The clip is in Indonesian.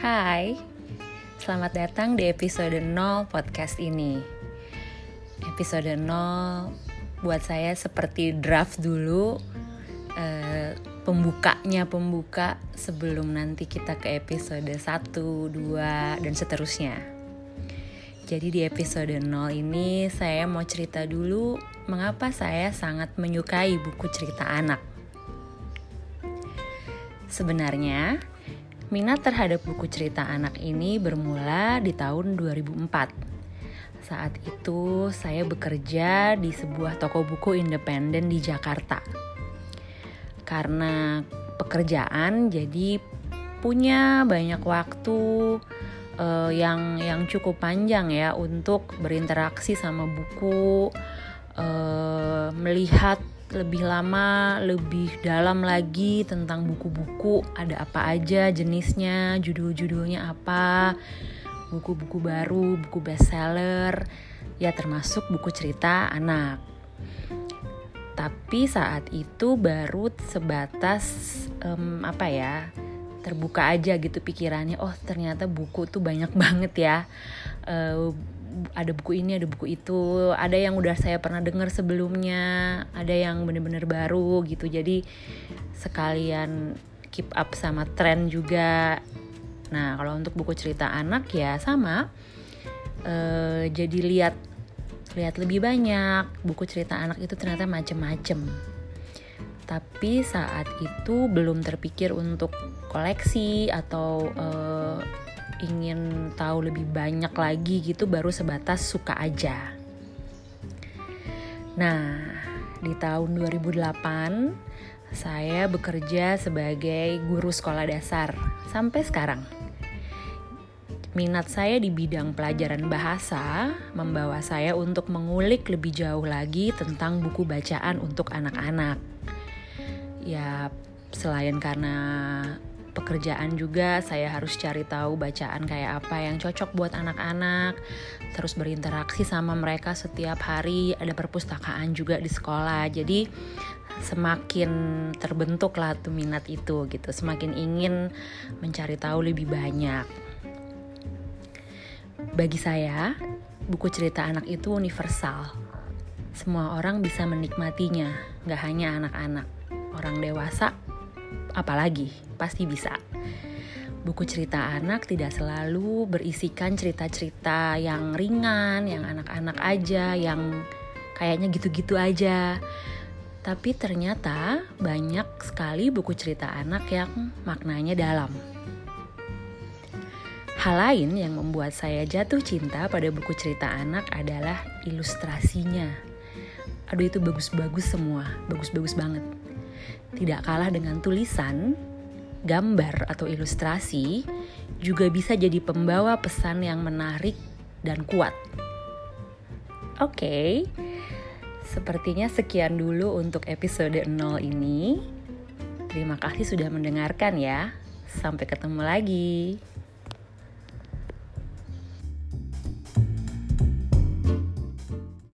Hai, selamat datang di episode 0 podcast ini. Episode 0 buat saya seperti draft dulu eh, Pembukanya pembuka sebelum nanti kita ke episode 1, 2, dan seterusnya. Jadi di episode 0 ini saya mau cerita dulu Mengapa saya sangat menyukai buku cerita anak. Sebenarnya, Minat terhadap buku cerita anak ini bermula di tahun 2004. Saat itu saya bekerja di sebuah toko buku independen di Jakarta. Karena pekerjaan jadi punya banyak waktu uh, yang yang cukup panjang ya untuk berinteraksi sama buku, uh, melihat lebih lama, lebih dalam lagi tentang buku-buku, ada apa aja jenisnya, judul-judulnya apa, buku-buku baru, buku bestseller, ya termasuk buku cerita anak. Tapi saat itu baru sebatas um, apa ya, terbuka aja gitu pikirannya. Oh ternyata buku tuh banyak banget ya. Uh, ada buku ini ada buku itu ada yang udah saya pernah dengar sebelumnya ada yang bener-bener baru gitu. Jadi sekalian keep up sama tren juga. Nah kalau untuk buku cerita anak ya sama. Uh, jadi lihat lihat lebih banyak. Buku cerita anak itu ternyata macem-macem. Tapi saat itu belum terpikir untuk koleksi atau uh, ingin tahu lebih banyak lagi gitu baru sebatas suka aja. Nah, di tahun 2008 saya bekerja sebagai guru sekolah dasar sampai sekarang. Minat saya di bidang pelajaran bahasa membawa saya untuk mengulik lebih jauh lagi tentang buku bacaan untuk anak-anak. Ya, selain karena pekerjaan juga saya harus cari tahu bacaan kayak apa yang cocok buat anak-anak terus berinteraksi sama mereka setiap hari ada perpustakaan juga di sekolah. Jadi semakin terbentuk lah tuh minat itu gitu semakin ingin mencari tahu lebih banyak. Bagi saya buku cerita anak itu universal. Semua orang bisa menikmatinya nggak hanya anak-anak. Orang dewasa apalagi pasti bisa. Buku cerita anak tidak selalu berisikan cerita-cerita yang ringan, yang anak-anak aja, yang kayaknya gitu-gitu aja. Tapi ternyata banyak sekali buku cerita anak yang maknanya dalam. Hal lain yang membuat saya jatuh cinta pada buku cerita anak adalah ilustrasinya. Aduh itu bagus-bagus semua, bagus-bagus banget. Tidak kalah dengan tulisan, gambar atau ilustrasi juga bisa jadi pembawa pesan yang menarik dan kuat. Oke, okay, sepertinya sekian dulu untuk episode 0 ini. Terima kasih sudah mendengarkan ya. Sampai ketemu lagi.